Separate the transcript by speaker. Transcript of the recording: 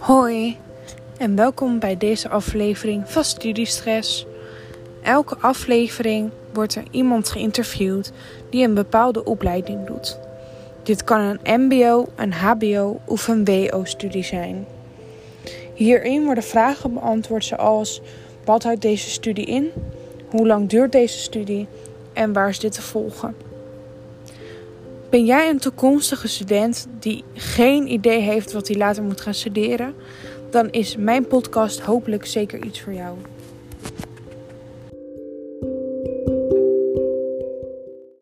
Speaker 1: Hoi en welkom bij deze aflevering van Studiestress. Elke aflevering wordt er iemand geïnterviewd die een bepaalde opleiding doet. Dit kan een MBO, een HBO of een WO-studie zijn. Hierin worden vragen beantwoord zoals: wat houdt deze studie in? Hoe lang duurt deze studie? En waar is dit te volgen? Ben jij een toekomstige student die geen idee heeft wat hij later moet gaan studeren? Dan is mijn podcast hopelijk zeker iets voor jou.